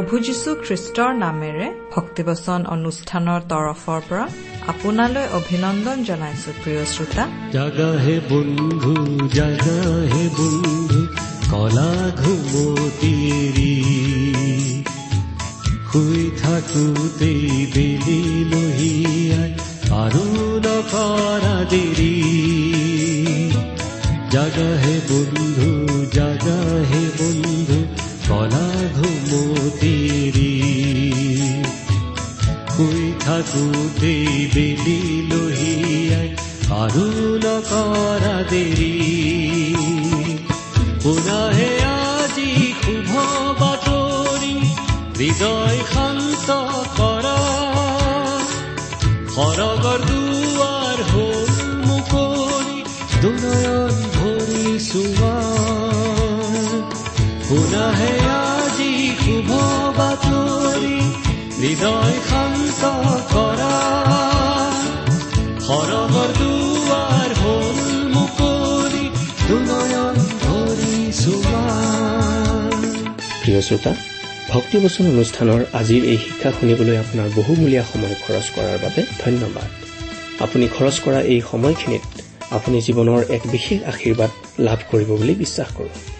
প্ৰভু যীশু খ্ৰীষ্টৰ নামেৰে ভক্তিবচন অনুষ্ঠানৰ তৰফৰ পৰা আপোনালৈ অভিনন্দন জনাইছো প্ৰিয় শ্ৰোতা। জাগা হে বন্ধু জাগা হে বন্ধু কলা ঘুমতিৰি শুই থাকোতেই বেলি লহিয়াই আৰু নকৰা দেৰি। জাগা হে বন্ধু জাগা হে বন্ধু শুই থাকোতেই বেলি লহিয়াই আৰু নকৰা দেৰি। পুনাহে আজি শুভ বাতৰি হৃদয় শান্ত কৰা। সৰগৰ দুৱাৰ হ'ল মুকলি দুনয়ন ভৰি চোৱা। আজি শুভ বাতৰি হৃদয় শান্ত কৰা দুৱাৰ হ'ল দুনয়ন ভৰি চোৱা প্ৰিয় শ্ৰোতা ভক্তিবচন অনুষ্ঠানৰ আজিৰ এই শিক্ষা শুনিবলৈ আপোনাৰ বহুমূলীয়া সময় খৰচ কৰাৰ বাবে ধন্যবাদ। আপুনি খৰচ কৰা এই সময়খিনিত আপুনি জীৱনৰ এক বিশেষ আশীৰ্বাদ লাভ কৰিব বুলি বিশ্বাস কৰোঁ।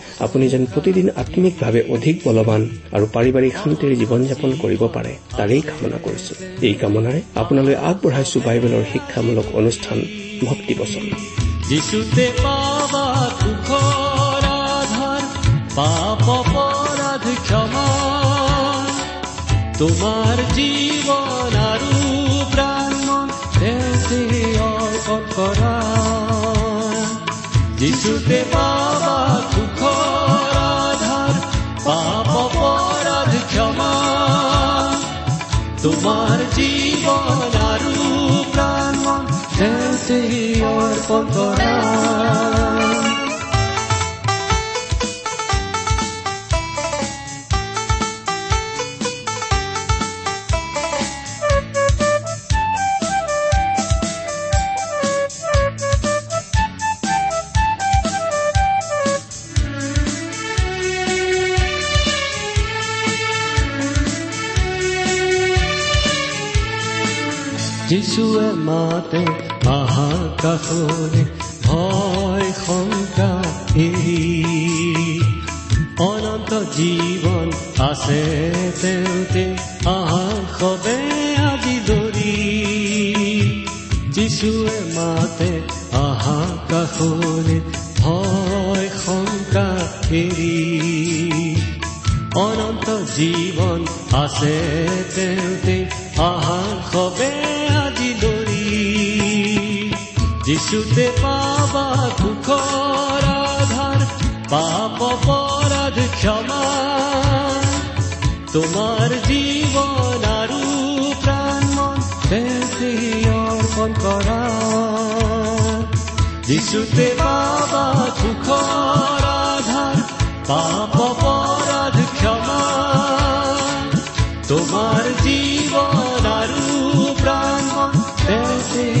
আপুনি যেন প্ৰতিদিন আত্মিকভাৱে অধিক বলৱান আৰু পাৰিবাৰিক শান্তিৰে জীৱন যাপন কৰিব পাৰে তাৰেই কামনা কৰিছো। এই কামনাৰে আপোনালৈ আগবঢ়াইছো বাইবেলৰ শিক্ষামূলক অনুষ্ঠান ভক্তি বচন। তোমাৰ জীৱন আৰু প্ৰাণ তেওঁতে অৰ্পণ কৰা। যিচুতে পাবা তোমাৰ জীৱন আৰু প্ৰাণ তেওঁতে অৰ্পণ কৰা মাতে আহাকাশৰে ভয় শংকা অনন্ত জীৱন আছে তেওঁতে আহাসবে আজি ধৰি যিচুৱে মাতে আহাকাশৰে ভয় শংকা এৰি অনন্ত জীৱন আছে তেওঁতে আহাৰ সবে যিচুতে পাবা সুখৰ আধাৰ পাপ অপৰাধ ক্ষমা। তোমাৰ জীৱন আৰু প্ৰাণ মন অৰ্পণ কৰা। যিচুতে পাবা সুখৰ আধাৰ পাপ অপৰাধ ক্ষমা। তোমাৰ জীৱন আৰু প্ৰাণ অৰ্পণ কৰা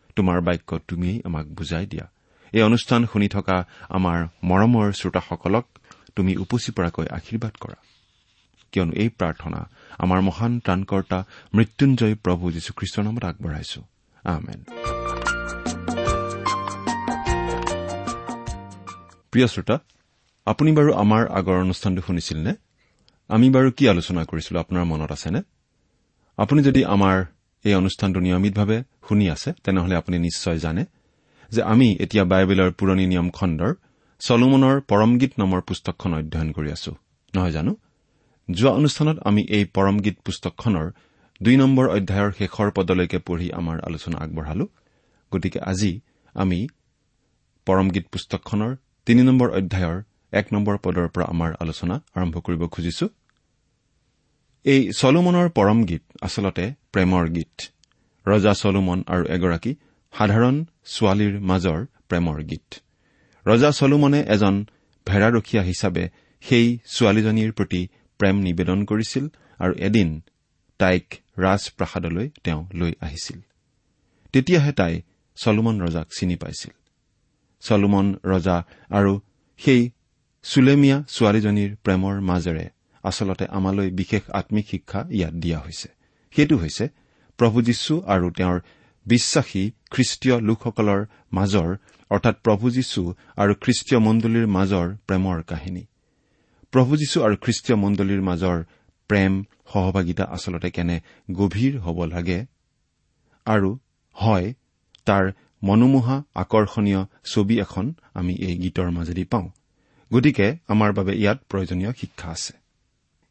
তোমাৰ বাক্য তুমিয়েই আমাক বুজাই দিয়া। এই অনুষ্ঠান শুনি থকা আমাৰ মৰমৰ শ্ৰোতাসকলক তুমি উপচি পৰাকৈ আশীৰ্বাদ কৰা। কিয়নো এই প্ৰাৰ্থনা আমাৰ মহান ত্ৰাণকৰ্তা মৃত্যুঞ্জয় প্ৰভু যীশুখ্ৰীষ্টৰ নামত আগবঢ়াইছো। প্ৰিয় শ্ৰোতা আপুনি বাৰু আমাৰ আগৰ অনুষ্ঠানটো শুনিছিল নে আমি বাৰু কি আলোচনা কৰিছিলো আপোনাৰ মনত আছেনে? আপুনি যদি আমাৰ এই অনুষ্ঠানটো নিয়মিতভাৱে শুনি আছে তেনেহলে আপুনি নিশ্চয় জানে যে আমি এতিয়া বাইবেলৰ পুৰণি নিয়ম খণ্ডৰ চলোমনৰ পৰমগীত নামৰ পুস্তকখন অধ্যয়ন কৰি আছো। নহয় জানো? যোৱা অনুষ্ঠানত আমি এই পৰমগীত পুস্তকখনৰ দুই নম্বৰ অধ্যায়ৰ শেষৰ পদলৈকে পঢ়ি আমাৰ আলোচনা আগবঢ়ালো। গতিকে আজি আমি পৰমগীত পুস্তকখনৰ তিনি নম্বৰ অধ্যায়ৰ এক নম্বৰ পদৰ পৰা আমাৰ আলোচনা আৰম্ভ কৰিব খুজিছো। এই চলোমনৰ পৰম গীত আচলতে প্ৰেমৰ গীত। ৰজা চলোমন আৰু এগৰাকী সাধাৰণ ছোৱালীৰ মাজৰ প্ৰেমৰ গীত। ৰজা চলোমনে এজন ভেড়াৰখীয়া হিচাপে সেই ছোৱালীজনীৰ প্ৰতি প্ৰেম নিবেদন কৰিছিল আৰু এদিন তাইক ৰাজপ্ৰাসাদলৈ তেওঁ লৈ আহিছিল। তেতিয়াহে তাই চলোমন ৰজাক চিনি পাইছিল। চলোমন ৰজা আৰু সেই চুলেমীয়া ছোৱালীজনীৰ প্ৰেমৰ মাজেৰে আচলতে আমালৈ বিশেষ আম্মিক শিক্ষা ইয়াত দিয়া হৈছে। সেইটো হৈছে প্ৰভু যীশু আৰু তেওঁৰ বিশ্বাসী খ্ৰীষ্টীয় লোকসকলৰ মাজৰ অৰ্থাৎ প্ৰভু যীশু আৰু খ্ৰীষ্টীয় মণ্ডলীৰ মাজৰ প্ৰেমৰ কাহিনী। প্ৰভু যীশু আৰু খ্ৰীষ্টীয় মণ্ডলীৰ মাজৰ প্ৰেম সহভাগিতা আচলতে কেনে গভীৰ হ'ব লাগে আৰু হয় তাৰ মনোমোহা আকৰ্ষণীয় ছবি এখন আমি এই গীতৰ মাজেদি পাওঁ। গতিকে আমাৰ বাবে ইয়াত প্ৰয়োজনীয় শিক্ষা আছে।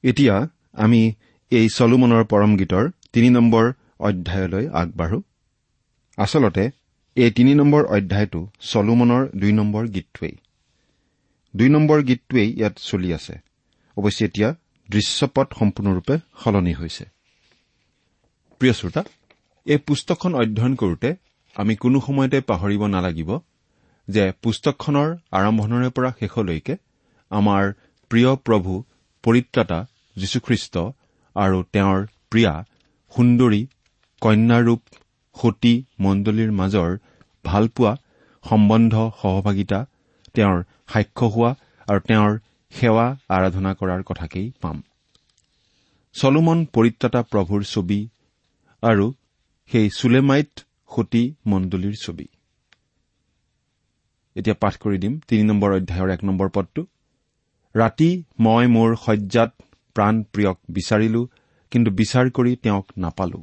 এতিয়া আমি এই চলোমনৰ পৰম গীতৰ তিনি নম্বৰ অধ্যায়লৈ আগবাঢ়ো। আচলতে এই তিনি নম্বৰ অধ্যায়টো চলোমনৰ দুই নম্বৰ গীতটোৱেই। দুই নম্বৰ গীতটোৱেই ইয়াত চলি আছে। অৱশ্যে এতিয়া দৃশ্যপট সম্পূৰ্ণৰূপে সলনি হৈছে। প্ৰিয় শ্ৰোতা এই পুস্তকখন অধ্যয়ন কৰোতে আমি কোনো সময়তে পাহৰিব নালাগিব যে পুস্তকখনৰ আৰম্ভণৰে পৰা শেষলৈকে আমাৰ প্ৰিয় প্ৰভু পৰিত্ৰাতা যীশুখ্ৰীষ্ট আৰু তেওঁৰ প্ৰিয়া সুন্দৰী কন্যাৰূপ সতী মণ্ডলীৰ মাজৰ ভালপোৱা সম্বন্ধ সহভাগিতা তেওঁৰ সাক্ষ্য হোৱা আৰু তেওঁৰ সেৱা আৰাধনা কৰাৰ কথাকেই পাম। চলোমন পৰিত্ৰাতা প্ৰভুৰ ছবি আৰু সেই চুলেমাইট সতী মণ্ডলীৰ ছবি। এতিয়া পাঠ কৰি দিম। তিনি নম্বৰ অধ্যায়ৰ এক নম্বৰ পদটো। ৰাতি মই মোৰ শয্যাত প্ৰাণ প্ৰিয়ক বিচাৰিলো কিন্তু বিচাৰ কৰি তেওঁক নাপালো।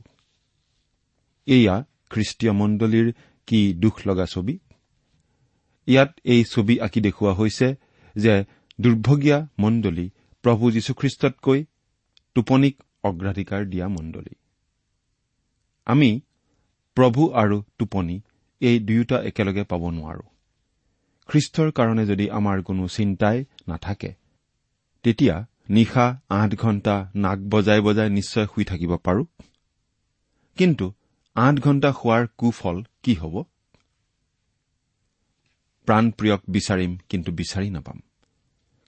এয়া খ্ৰীষ্টীয় মণ্ডলীৰ কি দুখ লগা ছবি? ইয়াত এই ছবি আঁকি দেখুওৱা হৈছে যে দুৰ্ভগীয়া মণ্ডলী প্ৰভু যীশুখ্ৰীষ্টতকৈ টোপনিক অগ্ৰাধিকাৰ দিয়া মণ্ডলী। আমি প্ৰভু আৰু টোপনি এই দুয়োটা একেলগে পাব নোৱাৰো। খ্ৰীষ্টৰ কাৰণে যদি আমাৰ কোনো চিন্তাই নাথাকে তেতিয়া নিশা আঠ ঘণ্টা নাক বজাই বজাই নিশ্চয় শুই থাকিব পাৰো। কিন্তু আঠ ঘণ্টা শোৱাৰ কুফল কি হ'ব? প্ৰাণপ্ৰিয়ক বিচাৰিম কিন্তু বিচাৰি নাপাম।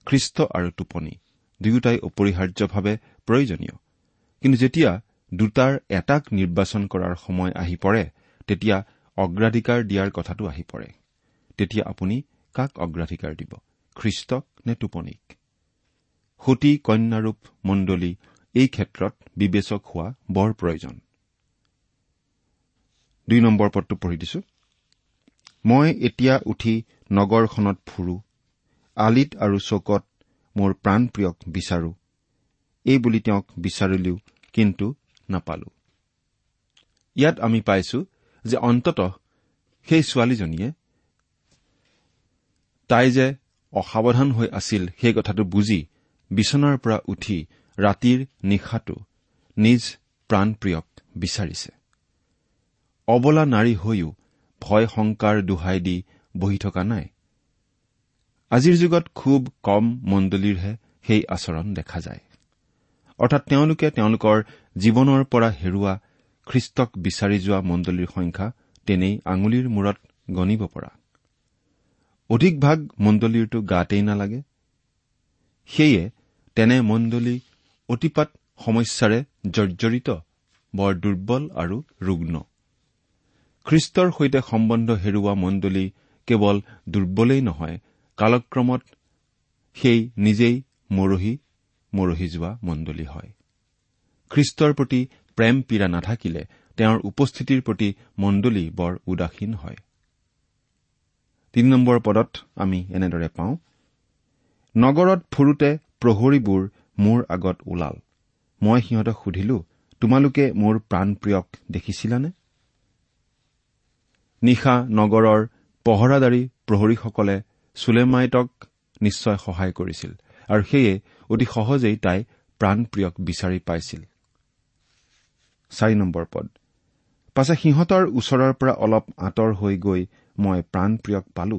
খ্ৰীষ্ট আৰু টোপনি দুয়োটাই অপৰিহাৰ্যভাৱে প্ৰয়োজনীয়। কিন্তু যেতিয়া দুটাৰ এটাক নিৰ্বাচন কৰাৰ সময় আহি পৰে তেতিয়া অগ্ৰাধিকাৰ দিয়াৰ কথাটো আহি পৰে। তেতিয়া আপুনি কাক অগ্ৰাধিকাৰ দিব? খ্ৰীষ্টক নে টোপনিক? সতী কন্যাৰূপ মণ্ডলী এই ক্ষেত্ৰত বিবেচক হোৱা বৰ প্ৰয়োজন। মই এতিয়া উঠি নগৰখনত ফুৰো আলিত আৰু চৌকত মোৰ প্ৰাণপ্ৰিয়ক বিচাৰো এই বুলি তেওঁক বিচাৰিলেও কিন্তু নাপালো। ইয়াত আমি পাইছো যে অন্তত সেই ছোৱালীজনীয়ে তাই যে অসাৱধান হৈ আছিল সেই কথাটো বুজি বিচনাৰ পৰা উঠি ৰাতিৰ নিশাটো নিজ প্ৰাণপ্ৰিয়ক বিচাৰিছে। অবলা নাৰী হৈও ভয় শংকাৰ দোহাই দি বহি থকা নাই। আজিৰ যুগত খুব কম মণ্ডলীৰহে সেই আচৰণ দেখা যায়। অৰ্থাৎ তেওঁলোকে তেওঁলোকৰ জীৱনৰ পৰা হেৰুওৱা খ্ৰীষ্টক বিচাৰি যোৱা মণ্ডলীৰ সংখ্যা তেনেই আঙুলিৰ মূৰত গণিব পৰা। অধিকভাগ মণ্ডলীৰটো গাতেই নালাগে। সেয়ে তেনে মণ্ডলী অতিপাত সমস্যাৰে জৰ্জৰিত বৰ দুৰ্বল আৰু ৰুগ্ন। খ্ৰীষ্টৰ সৈতে সম্বন্ধ হেৰুওৱা মণ্ডলী কেৱল দুৰ্বলেই নহয় কালক্ৰমত সেই নিজেই মৰহি মৰহি যোৱা মণ্ডলী হয়। খ্ৰীষ্টৰ প্ৰতি প্ৰেম পীড়া নাথাকিলে তেওঁৰ উপস্থিতিৰ প্ৰতি মণ্ডলী বৰ উদাসীন হয়। তিনি নম্বৰ পদত আমি এনেদৰে পাওঁ। নগৰত ফুৰোতে প্ৰহৰীবোৰ মোৰ আগত ওলাল। মই সিহঁতক সুধিলো তোমালোকে মোৰ প্ৰাণপ্ৰিয়ক দেখিছিলানে? নিশা নগৰৰ পহৰাদাৰী প্ৰহৰীসকলে চুলেমাইটক নিশ্চয় সহায় কৰিছিল আৰু সেয়ে অতি সহজেই তাই প্ৰাণপ্ৰিয়ক বিচাৰি পাইছিল। পাছে সিহঁতৰ ওচৰৰ পৰা অলপ আঁতৰ হৈ গৈ মই প্ৰাণপ্ৰিয়ক পালো।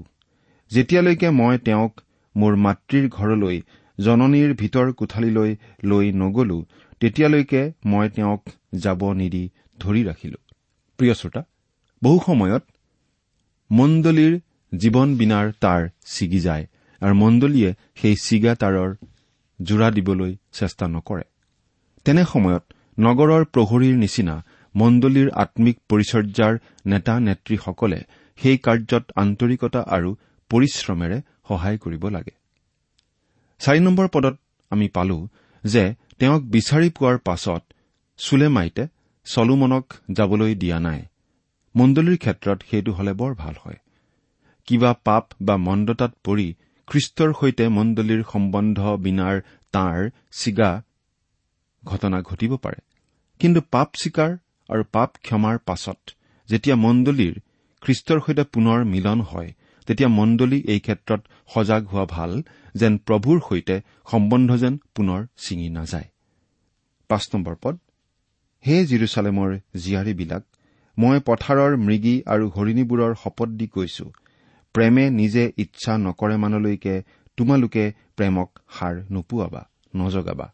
যেতিয়ালৈকে মই তেওঁক মোৰ মাতৃৰ ঘৰলৈ জননীৰ ভিতৰ কোঠালীলৈ লৈ নগলো তেতিয়ালৈকে মই তেওঁক যাব নিদি ধৰি ৰাখিলো। প্ৰিয় শ্ৰোতা বহু সময়ত মণ্ডলীৰ জীৱন বিনাৰ তাৰ ছিগি যায় আৰু মণ্ডলীয়ে সেই ছিগা তাঁৰৰ জোৰা দিবলৈ চেষ্টা নকৰে। তেনে সময়ত নগৰৰ প্ৰহৰীৰ নিচিনা মণ্ডলীৰ আম্মিক পৰিচৰ্যাৰ নেতা নেত্ৰীসকলে সেই কাৰ্যত আন্তৰিকতা আৰু পৰিশ্ৰমেৰে সহায় কৰিব লাগে। চাৰি নম্বৰ পদত আমি পালো যে তেওঁক বিচাৰি পোৱাৰ পাছত চুলেমাইটে চলোমনক যাবলৈ দিয়া নাই। মণ্ডলীৰ ক্ষেত্ৰত সেইটো হলে বৰ ভাল হয়। কিবা পাপ বা মন্দতাত পৰি খ্ৰীষ্টৰ সৈতে মণ্ডলীৰ সম্বন্ধ বিনাৰ তাৰ চিগা ঘটনা ঘটিব পাৰে। কিন্তু পাপ স্বীকাৰ আৰু পাপ ক্ষমাৰ পাছত যেতিয়া মণ্ডলীৰ খ্ৰীষ্টৰ সৈতে পুনৰ মিলন হয়। তেতিয়া মণ্ডলী এই ক্ষেত্ৰত সজাগ হোৱা ভাল যেন প্ৰভুৰ সৈতে সম্বন্ধ যেন পুনৰ ছিঙি নাযায়। পাঁচ নম্বৰ পদ। হে জিৰচালেমৰ জীয়াৰীবিলাক মই পথাৰৰ মৃগী আৰু হৰিণীবোৰৰ শপত দি কৈছো প্ৰেমে নিজে ইচ্ছা নকৰে মানলৈকে তোমালোকে প্ৰেমক সাৰ নোপোৱাবা নজগাবা।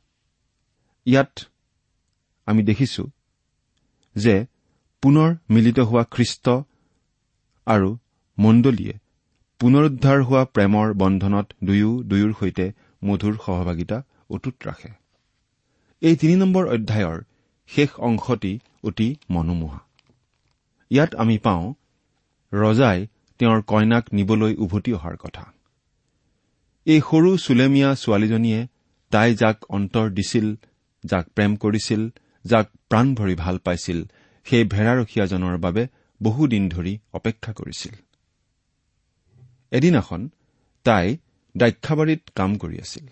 ইয়াত আমি দেখিছো যে পুনৰ মিলিত হোৱা খ্ৰীষ্ট আৰু মণ্ডলীয়ে পুনৰুদ্ধাৰ হোৱা প্ৰেমৰ বন্ধনত দুয়ো দুয়োৰ সৈতে মধুৰ সহভাগিতা অটুট ৰাখে। এই তিনি নম্বৰ অধ্যায়ৰ শেষ অংশটি অতি মনোমোহা। ইয়াত আমি পাওঁ ৰজাই তেওঁৰ কইনাক নিবলৈ উভতি অহাৰ কথা। এই সৰু চুলেমীয়া ছোৱালীজনীয়ে তাই যাক অন্তৰ দিছিল যাক প্ৰেম কৰিছিল যাক প্ৰাণ ভৰি ভাল পাইছিল সেই ভেড়াৰখীয়াজনৰ বাবে বহুদিন ধৰি অপেক্ষা কৰিছিল। এদিনাখন তাই দ্ৰাক্ষাবাৰীত কাম কৰি আছিল।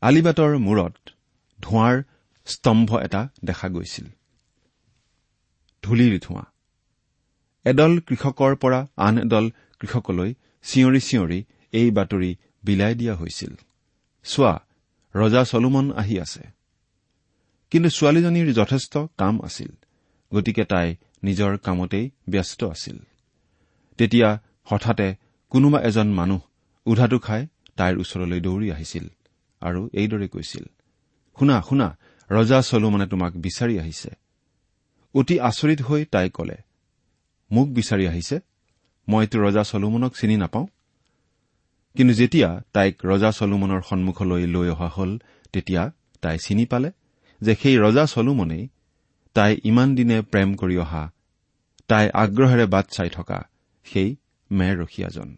আলিবাটৰ মূৰত ধোঁৱাৰ স্তম্ভ এটা দেখা গৈছিল। ধূলিৰ ধোঁৱা। এদল কৃষকৰ পৰা আন এদল কৃষকলৈ চিঞৰি চিঞৰি এই বাতৰি বিলাই দিয়া হৈছিল। চোৱা ৰজা চলোমন আহি আছে। কিন্তু ছোৱালীজনীৰ যথেষ্ট কাম আছিল। গতিকে তাই নিজৰ কামতেই ব্যস্ত আছিল। তেতিয়া হঠাতে কোনোবা এজন মানুহ উধাটো খাই তাইৰ ওচৰলৈ দৌৰি আহিছিল আৰু এইদৰে কৈছিল শুনা শুনা ৰজা চলোমনে তোমাক বিচাৰি আহিছে? অতি আচৰিত হৈ তাই কলে মোক বিচাৰি আহিছে? মইতো ৰজা চলোমনক চিনি নাপাওঁ? কিন্তু যেতিয়া তাইক ৰজা চলোমনৰ সন্মুখলৈ লৈ অহা হল তেতিয়া তাই চিনি পালে যে সেই ৰজা চলোমনেই তাই ইমান দিনে প্ৰেম কৰি অহা তাই আগ্ৰহেৰে বাট চাই থকা সেই মেৰ ৰখীয়াজন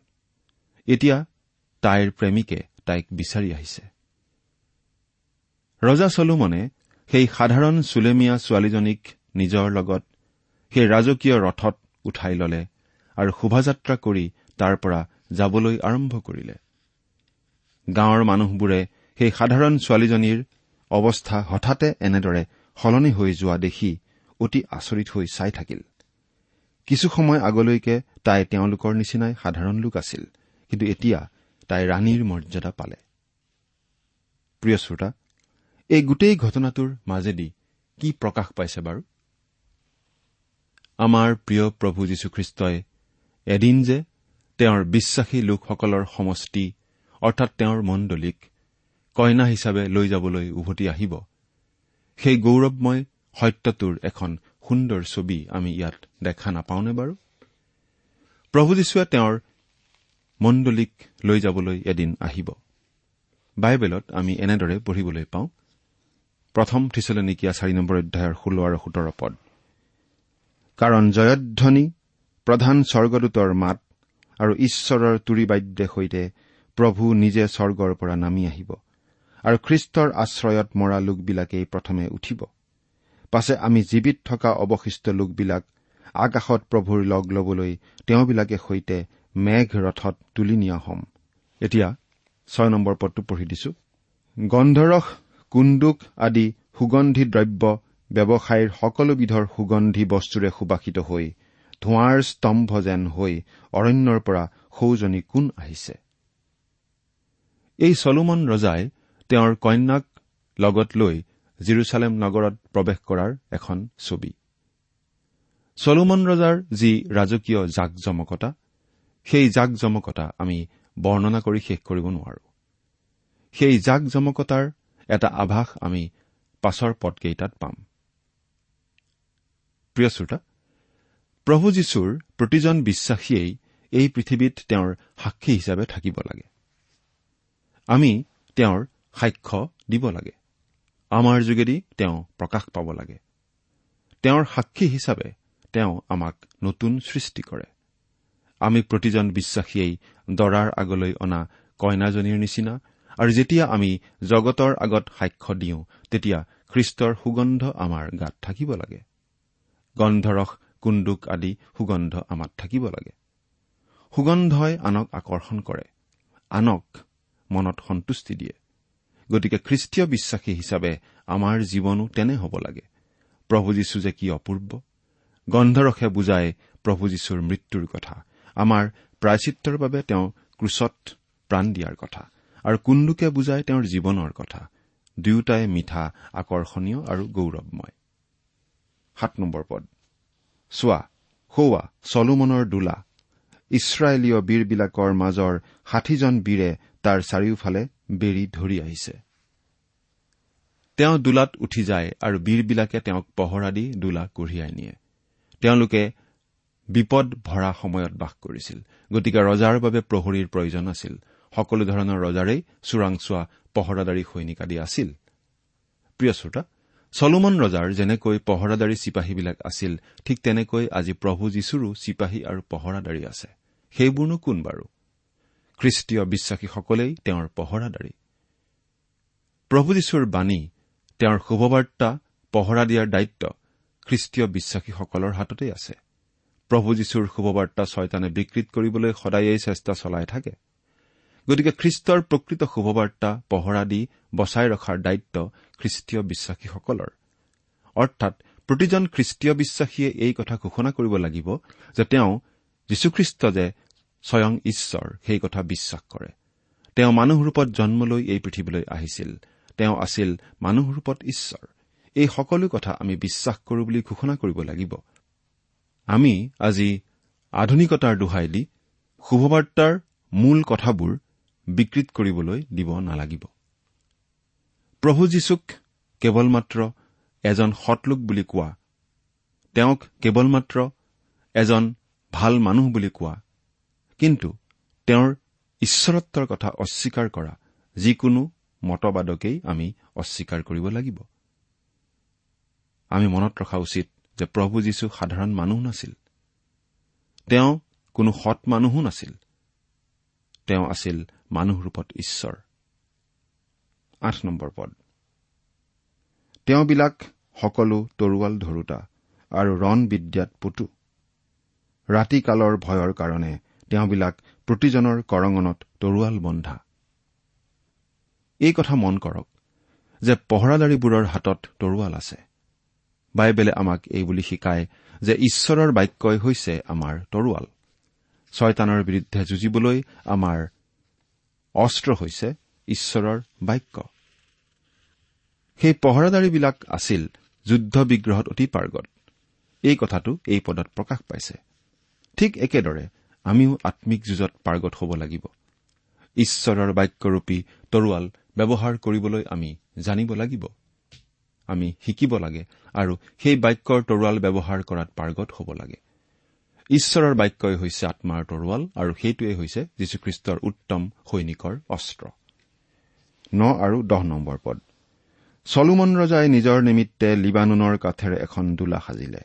এতিয়া তাইৰ প্ৰেমিকে তাইক বিচাৰি আহিছে। ৰজা চলোমনে সেই সাধাৰণ চুলেমীয়া ছোৱালীজনীক নিজৰ লগত সেই ৰাজকীয় ৰথত উঠাই ললে আৰু শোভাযাত্ৰা কৰি তাৰ পৰা যাবলৈ আৰম্ভ কৰিলে। গাঁৱৰ মানুহবোৰে সেই সাধাৰণ ছোৱালীজনীৰ অৱস্থা হঠাতে এনেদৰে সলনি হৈ যোৱা দেখি অতি আচৰিত হৈ চাই থাকিল। কিছু সময় আগলৈকে তাই তেওঁলোকৰ নিচিনাই সাধাৰণ লোক আছিল কিন্তু এতিয়া তাই ৰাণীৰ মৰ্যাদা পালে। প্ৰিয় শ্ৰোতা এই গোটেই ঘটনাটোৰ মাজেদি কি প্ৰকাশ পাইছে বাৰু? আমাৰ প্ৰিয় প্ৰভু যীশুখ্ৰীষ্টই এদিন যে তেওঁৰ বিশ্বাসী লোকসকলৰ সমষ্টি অৰ্থাৎ তেওঁৰ মণ্ডলীক কইনা হিচাপে লৈ যাবলৈ উভতি আহিব সেই গৌৰৱময় সত্যটোৰ এখন সুন্দৰ ছবি আমি ইয়াত দেখা নাপাওঁনে বাৰু? প্ৰভু যীশুৱে তেওঁৰ মণ্ডলীক লৈ যাবলৈ এদিন আহিব। বাইবেলত আমি এনেদৰে পঢ়িবলৈ পাওঁ। প্ৰথম থিচলনিকীয়া চাৰি নম্বৰ অধ্যায়ৰ ষোল্ল আৰু সোতৰ পদ। কাৰণ জয়ধ্বনি প্ৰধান স্বৰ্গদূতৰ মাত আৰু ঈশ্বৰৰ তুৰিবাদ্যে সৈতে প্ৰভু নিজে স্বৰ্গৰ পৰা নামি আহিব আৰু খ্ৰীষ্টৰ আশ্ৰয়ত মৰা লোকবিলাকেই প্ৰথমে উঠিব। পাছে আমি জীৱিত থকা অৱশিষ্ট লোকবিলাক আকাশত প্ৰভুৰ লগ ল'বলৈ তেওঁবিলাকে সৈতে মেঘ ৰথত তুলি নিয়া হ'ম। এতিয়া ছয় নম্বৰ পদটো পঢ়ি দিছো। গন্ধৰস কুন্দুক আদি সুগন্ধি দ্ৰব্য ব্যৱসায়ীৰ সকলোবিধৰ সুগন্ধি বস্তুৰে সুবাসিত হৈ ধোঁৱাৰ স্তম্ভ যেন হৈ অৰণ্যৰ পৰা সৌজনী কোন আহিছে। এই চলোমন ৰজাই তেওঁৰ কন্যাক লগত লৈ জিৰচালেম নগৰত প্ৰৱেশ কৰাৰ এখন ছবি। চলোমন ৰজাৰ যি ৰাজকীয় জাক জমকতা সেই জাক জমকতা আমি বৰ্ণনা কৰি শেষ কৰিব নোৱাৰো। সেই জাক জমকতাৰ এটা আভাস আমি পাছৰ পদকেইটাত পাম। প্ৰিয় শ্ৰোতা প্ৰভু যীশুৰ প্ৰতিজন বিশ্বাসীয়েই এই পৃথিৱীত তেওঁৰ সাক্ষী হিচাপে থাকিব লাগে। আমি তেওঁৰ সাক্ষ্য দিব লাগে। আমাৰ যোগেদি তেওঁ প্ৰকাশ পাব লাগে। তেওঁৰ সাক্ষী হিচাপে তেওঁ আমাক নতুন সৃষ্টি কৰে। আমি প্ৰতিজন বিশ্বাসীয়েই দৰাৰ আগলৈ অনা কইনাজনীৰ নিচিনা আৰু যেতিয়া আমি জগতৰ আগত সাক্ষ্য দিওঁ তেতিয়া খ্ৰীষ্টৰ সুগন্ধ আমাৰ গাত থাকিব লাগে। গন্ধৰস কুন্দুক আদি সুগন্ধ আমাত থাকিব লাগে। সুগন্ধই আনক আকৰ্ষণ কৰে। আনক মনত সন্তুষ্টি দিয়ে। গতিকে খ্ৰীষ্টীয় বিশ্বাসী হিচাপে আমাৰ জীৱনো তেনে হ'ব লাগে। প্ৰভু যীশু যে কি অপূৰ্ব? গন্ধৰসে বুজায় প্ৰভু যীশুৰ মৃত্যুৰ কথা। আমাৰ প্ৰায়চিত্ৰৰ বাবে তেওঁ ক্ৰুচত প্ৰাণ দিয়াৰ কথা। আৰু কুন্দুকে বুজায় তেওঁৰ জীৱনৰ কথা। দুয়োটাই মিঠা আকৰ্ষণীয় আৰু গৌৰৱময়। পদ। চোৱা সৌৱা চলোমনৰ দোলা। ইছৰাইলীয় বীৰবিলাকৰ মাজৰ ষাঠিজন বীৰে তাৰ চাৰিওফালে বেৰি ধৰি আহিছে। তেওঁ দোলাত উঠি যায় আৰু বীৰবিলাকে তেওঁক পহৰা দি দোলা কঢ়িয়াই নিয়ে। তেওঁলোকে বিপদ ভৰা সময়ত বাস কৰিছিল। গতিকে ৰজাৰ বাবে প্ৰহৰীৰ প্ৰয়োজন আছিল। সকলো ধৰণৰ ৰজাৰেই চোৰাংচোৱা পহৰাদাৰী সৈনিক আদি আছিল। প্ৰিয় শ্ৰোতা চলোমন ৰজাৰ যেনেকৈ পহৰাদাৰী চিপাহীবিলাক আছিল ঠিক তেনেকৈ আজি প্ৰভু যীশুৰো চিপাহী আৰু পহৰাদাৰী আছে। সেইবোৰনো কোন বাৰু? খ্ৰীষ্টীয় বিশ্বাসীসকলেই তেওঁৰ পহৰাদাৰী। প্ৰভু যীশুৰ বাণী তেওঁৰ শুভবাৰ্তা পহৰা দিয়াৰ দায়িত্ব খ্ৰীষ্টীয় বিশ্বাসীসকলৰ হাততেই আছে। প্ৰভু যীশুৰ শুভবাৰ্তা ছয়তানে বিকৃত কৰিবলৈ সদায়েই চেষ্টা চলাই থাকে। গতিকে খ্ৰীষ্টৰ প্ৰকৃত শুভবাৰ্তা পহৰা দি বচাই ৰখাৰ দায়িত্ব খ্ৰীষ্টীয় বিশ্বাসীসকলৰ। অৰ্থাৎ প্ৰতিজন খ্ৰীষ্টীয় বিশ্বাসীয়ে এই কথা ঘোষণা কৰিব লাগিব যে তেওঁ যীশুখ্ৰীষ্ট যে স্বয়ং ঈশ্বৰ সেই কথা বিশ্বাস কৰে। তেওঁ মানুহ ৰূপত জন্ম লৈ এই পৃথিৱীলৈ আহিছিল। তেওঁ আছিল মানুহ ৰূপত ঈশ্বৰ। এই সকলো কথা আমি বিশ্বাস কৰো বুলি ঘোষণা কৰিব লাগিব। আমি আজি আধুনিকতাৰ দোহাই দি শুভবাৰ্তাৰ মূল কথাবোৰ বিকৃত কৰিবলৈ দিব নালাগিব। প্ৰভু যীশুক কেৱল মাত্ৰ এজন সৎলোক বুলি কোৱা তেওঁক কেৱল মাত্ৰ এজন ভাল মানুহ বুলি কোৱা কিন্তু তেওঁৰ ঈশ্বৰত্বৰ কথা অস্বীকাৰ কৰা যিকোনো মতবাদকেই আমি অস্বীকাৰ কৰিব লাগিব। আমি মনত ৰখা উচিত যে প্ৰভু যীশু সাধাৰণ মানুহ নাছিল। তেওঁ কোনো সৎ মানুহো নাছিল। তেওঁ আছিল মানুহ ৰূপত ঈশ্বৰ। পদ। তেওঁবিলাক সকলো তৰোৱাল ধৰোতা আৰু ৰণ বিদ্যাত পুতু। ৰাতিকালৰ ভয়ৰ কাৰণে তেওঁবিলাক প্ৰতিজনৰ কৰঙনত তৰোৱাল বন্ধা। এই কথা মন কৰক যে পহৰাদাৰীবোৰৰ হাতত তৰোৱাল আছে। বাইবেলে আমাক এই বুলি শিকায় যে ঈশ্বৰৰ বাক্যই হৈছে আমাৰ তৰোৱাল। ছয়তানৰ বিৰুদ্ধে যুঁজিবলৈ আমাৰ অস্ত্ৰ হৈছে ঈশ্বৰৰ বাক্য। সেই পহৰাদাৰীবিলাক আছিল যুদ্ধ বিগ্ৰহত অতি পাৰ্গত। এই কথাটো এই পদত প্ৰকাশ পাইছে। ঠিক একেদৰে আমিও আম্মিক যুঁজত পাৰ্গত হ'ব লাগিব। ঈশ্বৰৰ বাক্যৰূপী তৰোৱাল ব্যৱহাৰ কৰিবলৈ আমি জানিব লাগিব। আমি শিকিব লাগে আৰু সেই বাক্যৰ তৰোৱাল ব্যৱহাৰ কৰাত পাৰ্গত হ'ব লাগে। ঈশ্বৰৰ বাক্যই হৈছে আত্মাৰ তৰোৱাল আৰু সেইটোৱেই হৈছে যীশুখ্ৰীষ্টৰ উত্তম সৈনিকৰ অস্ত্ৰ। ন আৰু দহ নম্বৰ পদ। চলোমন ৰজাই নিজৰ নিমিত্তে লিবানুনৰ কাঠেৰে এখন দোলা সাজিলে।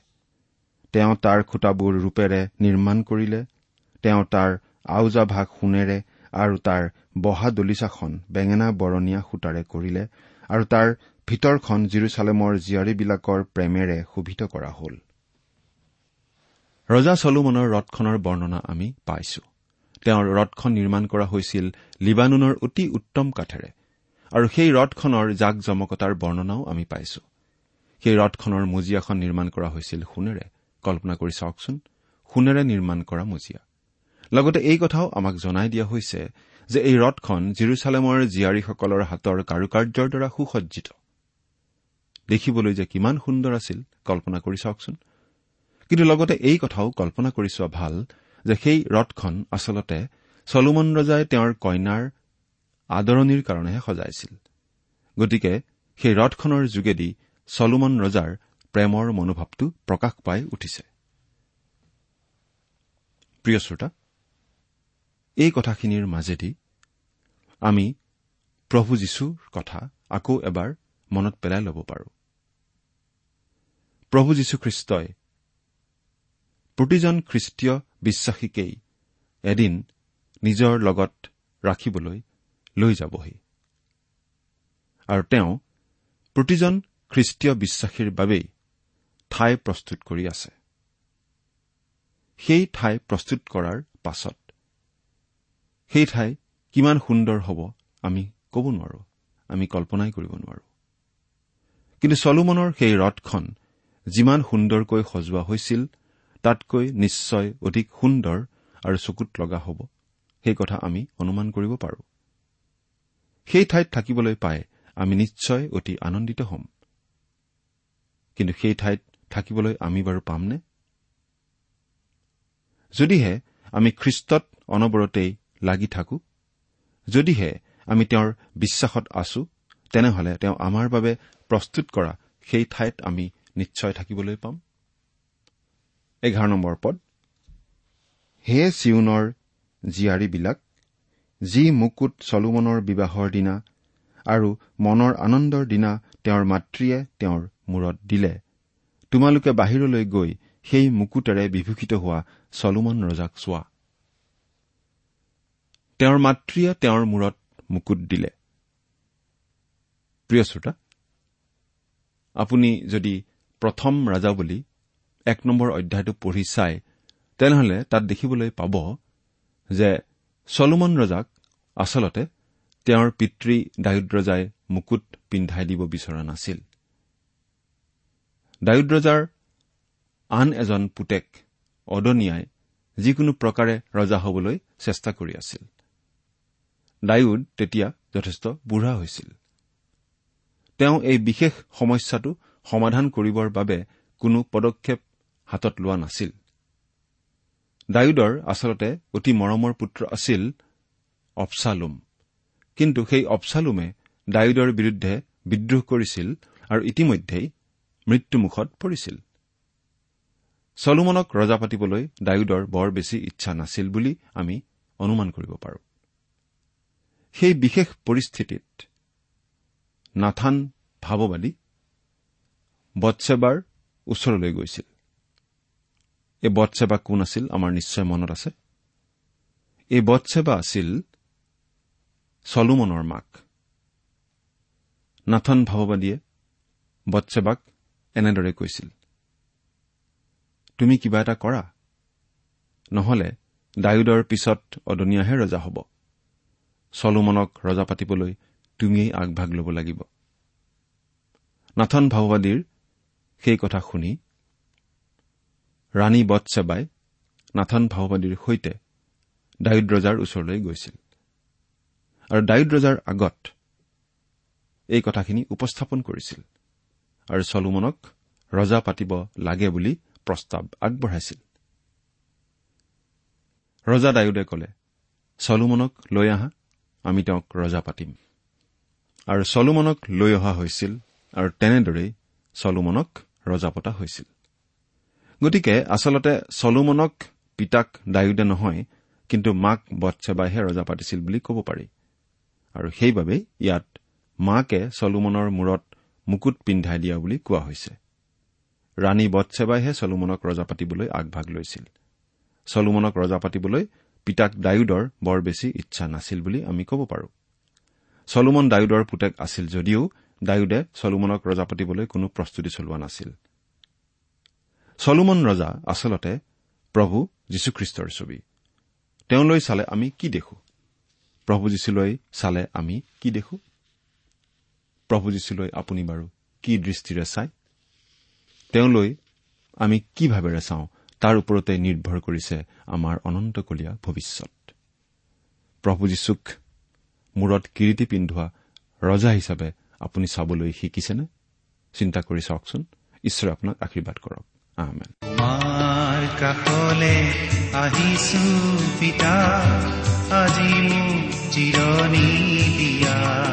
তেওঁ তাৰ খুটাবোৰ ৰূপেৰে নিৰ্মাণ কৰিলে। তেওঁ তাৰ আওজা ভাগ সোণেৰে আৰু তাৰ বহা দলিচাখন বেঙেনা বৰণীয়া সূতাৰে কৰিলে আৰু তাৰ ভিতৰখন জিৰচালেমৰ জীয়াৰীবিলাকৰ প্ৰেমেৰে শোভিত কৰা হ'ল। ৰজা চলোমনৰ ৰথখনৰ বৰ্ণনা আমি পাইছো। তেওঁৰ ৰথখন নিৰ্মাণ কৰা হৈছিল লিবানুনৰ অতি উত্তম কাঠেৰে আৰু সেই ৰথখনৰ জাক জমকতাৰ বৰ্ণনাও আমি পাইছো। সেই ৰথখনৰ মজিয়াখন নিৰ্মাণ কৰা হৈছিল সোণেৰে। কল্পনা কৰি চাওকচোন সোণেৰে নিৰ্মাণ কৰা মজিয়া। লগতে এই কথাও আমাক জনাই দিয়া হৈছে যে এই ৰথখন জিৰচালেমৰ জীয়াৰীসকলৰ হাতৰ কাৰুকাৰ্যৰ দ্বাৰা সুসজ্জিত। দেখিবলৈ যে কিমান সুন্দৰ আছিল কল্পনা কৰি চাওকচোন। কিন্তু লগতে এই কথাও কল্পনা কৰি চোৱা ভাল যে সেই ৰথখন আচলতে চলোমন ৰজাই তেওঁৰ কইনাৰ আদৰণিৰ কাৰণেহে সজাইছিল। গতিকে সেই ৰথখনৰ যোগেদি চলোমন ৰজাৰ প্ৰেমৰ মনোভাৱটো প্ৰকাশ পাই উঠিছে। প্ৰিয় শ্ৰোতা এই কথাখিনিৰ মাজেদি আমি প্ৰভু যীশুৰ কথা আকৌ এবাৰ মনত পেলাই ল'ব পাৰো। প্ৰভু যীশুখ্ৰীষ্টই প্ৰতিজন খ্ৰীষ্টীয় বিশ্বাসীকেই এদিন নিজৰ লগত ৰাখিবলৈ লৈ যাবহি। আৰু তেওঁ প্ৰতিজন খ্ৰীষ্টীয় বিশ্বাসীৰ বাবেই ঠাই প্ৰস্তুত কৰি আছে। সেই ঠাই প্ৰস্তুত কৰাৰ পাছত সেই ঠাই কিমান সুন্দৰ হ'ব আমি ক'ব নোৱাৰো। আমি কল্পনাই কৰিব নোৱাৰো। কিন্তু চলোমনৰ সেই ৰথখন যিমান সুন্দৰকৈ সজোৱা হৈছিল তাতকৈ নিশ্চয় অধিক সুন্দৰ আৰু চকুত লগা হ'ব। সেই কথা আমি অনুমান কৰিব পাৰো। সেই ঠাইত থাকিবলৈ পাই আমি নিশ্চয় অতি আনন্দিত হ'ম। কিন্তু সেই ঠাইত থাকিবলৈ আমি বাৰু পামনে? যদিহে আমি খ্ৰীষ্টত অনবৰতেই লাগি থাকো। যদিহে আমি তেওঁৰ বিশ্বাসত আছো তেনেহলে তেওঁ আমাৰ বাবে প্ৰস্তুত কৰা সেই ঠাইত আমি নিশ্চয় থাকিবলৈ পাম। এঘাৰ নম্বৰ পদ। হে চিউনৰ জীয়াৰীবিলাক যি মুকুট চলোমনৰ বিবাহৰ দিনা আৰু মনৰ আনন্দৰ দিনা তেওঁৰ মাতৃয়ে তেওঁৰ মূৰত দিলে তোমালোকে বাহিৰলৈ গৈ সেই মুকুটেৰে বিভূষিত হোৱা চলোমন ৰজাক চোৱা। তেওঁৰ মাতৃয়ে তেওঁৰ মূৰত মুকুট দিলে। প্ৰিয় শ্ৰোতা আপুনি যদি প্ৰথম ৰাজা বুলি এক নম্বৰ অধ্যায়টো পঢ়ি চাই তেনেহলে তাত দেখিবলৈ পাব যে চলোমন ৰজাক আচলতে তেওঁৰ পিতৃ ডায়ুদ ৰজাই মুকুট পিন্ধাই দিব বিচৰা নাছিল। ডায়ুদ ৰজাৰ আন এজন পুতেক অদনিয়াই যিকোনো প্ৰকাৰে ৰজা হবলৈ চেষ্টা কৰি আছিল। ডায়ুদ তেতিয়া যথেষ্ট বুঢ়া হৈছিল। তেওঁ এই বিশেষ সমস্যাটো সমাধান কৰিবৰ বাবে কোনো পদক্ষেপ হাতত লোৱা নাছিল। ডায়ুদৰ আচলতে অতি মৰমৰ পুত্ৰ আছিল অপচালুম কিন্তু সেই অপচালুমে ডায়ুদৰ বিৰুদ্ধে বিদ্ৰোহ কৰিছিল আৰু ইতিমধ্যেই মৃত্যুমুখত পৰিছিল। চলোমনক ৰজা পাতিবলৈ ডায়ুদৰ বৰ বেছি ইচ্ছা নাছিল বুলি আমি অনুমান কৰিব পাৰো। সেই বিশেষ পৰিস্থিতিত নাথান ভাৱবাদী বৎসেবাৰ ওচৰলৈ গৈছিল। এই বৎসেবা কোন আছিল আমাৰ নিশ্চয় মনত আছে? এই বৎসেবা আছিল চলোমনৰ মাক। নাথন ভাৱবাদীয়ে বৎসেবাক এনেদৰে কৈছিল তুমি কিবা এটা কৰা নহলে ডায়ুদৰ পিছত অদনীয়াহে ৰজা হ'ব। চলোমনক ৰজা পাতিবলৈ তুমিয়েই আগভাগ ল'ব লাগিব। নাথন ভাওবাদীৰ সেই কথা শুনি ৰাণী বৎসেবাই নাথন ভাওবাদীৰ সৈতে ডায়ুদ ৰজাৰ ওচৰলৈ গৈছিল। আৰু ডায়ুদ ৰজাৰ আগত এই কথাখিনি উপস্থাপন কৰিছিল আৰু চলোমনক ৰজা পাতিব লাগে বুলি প্ৰস্তাৱ আগবঢ়াইছিল। ৰজা ডায়ুদে কলে চলোমনক লৈ আহা। আমি তেওঁক ৰজা পাতিম। আৰু চলোমনক লৈ অহা হৈছিল আৰু তেনেদৰেই চলোমনক ৰজা পতা হৈছিল। গতিকে আচলতে চলোমনক পিতাক ডায়ুদে নহয় কিন্তু মাক বৎসেবাইহে ৰজা পাতিছিল বুলি ক'ব পাৰি। আৰু সেইবাবে ইয়াত মাকে চলোমনৰ মূৰত মুকুট পিন্ধাই দিয়া বুলি কোৱা হৈছে। ৰাণী বৎসেবাইহে চলোমনক ৰজা পাতিবলৈ আগভাগ লৈছিল। চলোমনক ৰজা পাতিবলৈ পিতাক ডায়ুদৰ বৰ বেছি ইচ্ছা নাছিল বুলি আমি ক'ব পাৰো। চলোমন ডায়ুদৰ পুতেক আছিল যদিও ডায়ুদে চলোমনক ৰজা পাতিবলৈ কোনো প্ৰস্তুতি চলোৱা নাছিল। চলোমন ৰজা আচলতে প্ৰভু যীশুখ্ৰীষ্টৰ ছবি। তেওঁলৈ চালে আমি কি দেখো? প্ৰভু যীশুলৈ চালে আমি কি দেখো? প্ৰভু যীশুলৈ আপুনি বাৰু কি দৃষ্টিৰে চায়? তেওঁলৈ আমি কি ভাৱেৰে চাওঁ? তাৰ ওপৰতে নিৰ্ভৰ কৰিছে আমাৰ অনন্তকলীয়া ভৱিষ্যত। প্ৰভু যীশুক মূৰত কিৰিটি পিন্ধোৱা ৰজা হিচাপে আপুনি চাবলৈ শিকিছেনে? চিন্তা কৰি চাওকচোন। ঈশ্বৰে আপোনাক আশীৰ্বাদ কৰক। কাষলে আহিছো পিতা আজি মোক জিৰণি দিয়া।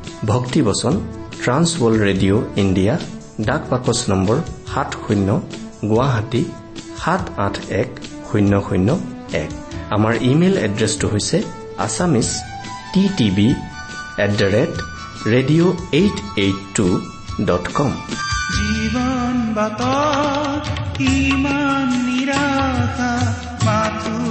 ভক্তিবচন ট্ৰান্সৱৰ্ল্ড ৰেডিঅ' ইণ্ডিয়া ডাক বাকচ নম্বৰ সাত শূন্য গুৱাহাটী সাত আঠ এক শূন্য শূন্য এক। আমাৰ ইমেইল এড্ৰেছটো হৈছে Assamese T TV at the rate radio' eight eight two dot com জীৱন বাট ইমান নিৰাশা মাথো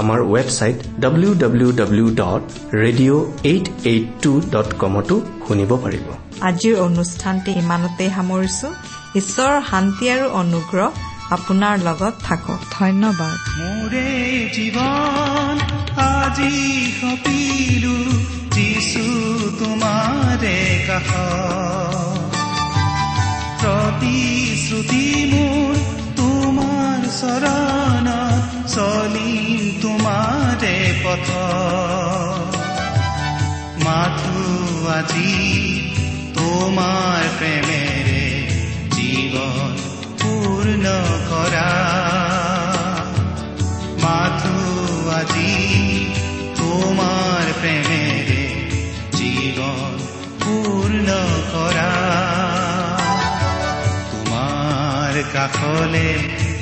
আমাৰ website W W W dot radio' eight eight two dot কমতো শুনিব পাৰিব। আজিৰ অনুষ্ঠানটি ইমানতে সামৰিছো। ঈশ্বৰৰ শান্তি আৰু অনুগ্ৰহ আপোনাৰ লগত থাকক। ধন্যবাদ। মোৰে জীৱন আজি সপিলো যিছু তোমাৰে কাষ প্ৰতিশ্ৰুতি মোৰ তোমাৰ চৰণত চলিম তোমাৰে পথ। মাথো আজি তোমাৰ প্ৰেমেৰে জীৱন পূৰ্ণ কৰা মাথো আজি তোমাৰ প্ৰেমেৰে জীৱন পূৰ্ণ কৰা তোমাৰ কাষলে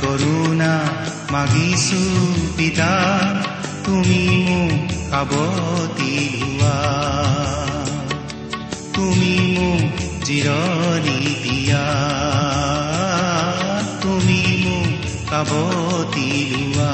কৰোণা মাগিছো পিতা তুমি মোক সাৱতি লোৱা তুমি মোক জিৰণি দিয়া তুমি মোক সাৱতি লোৱা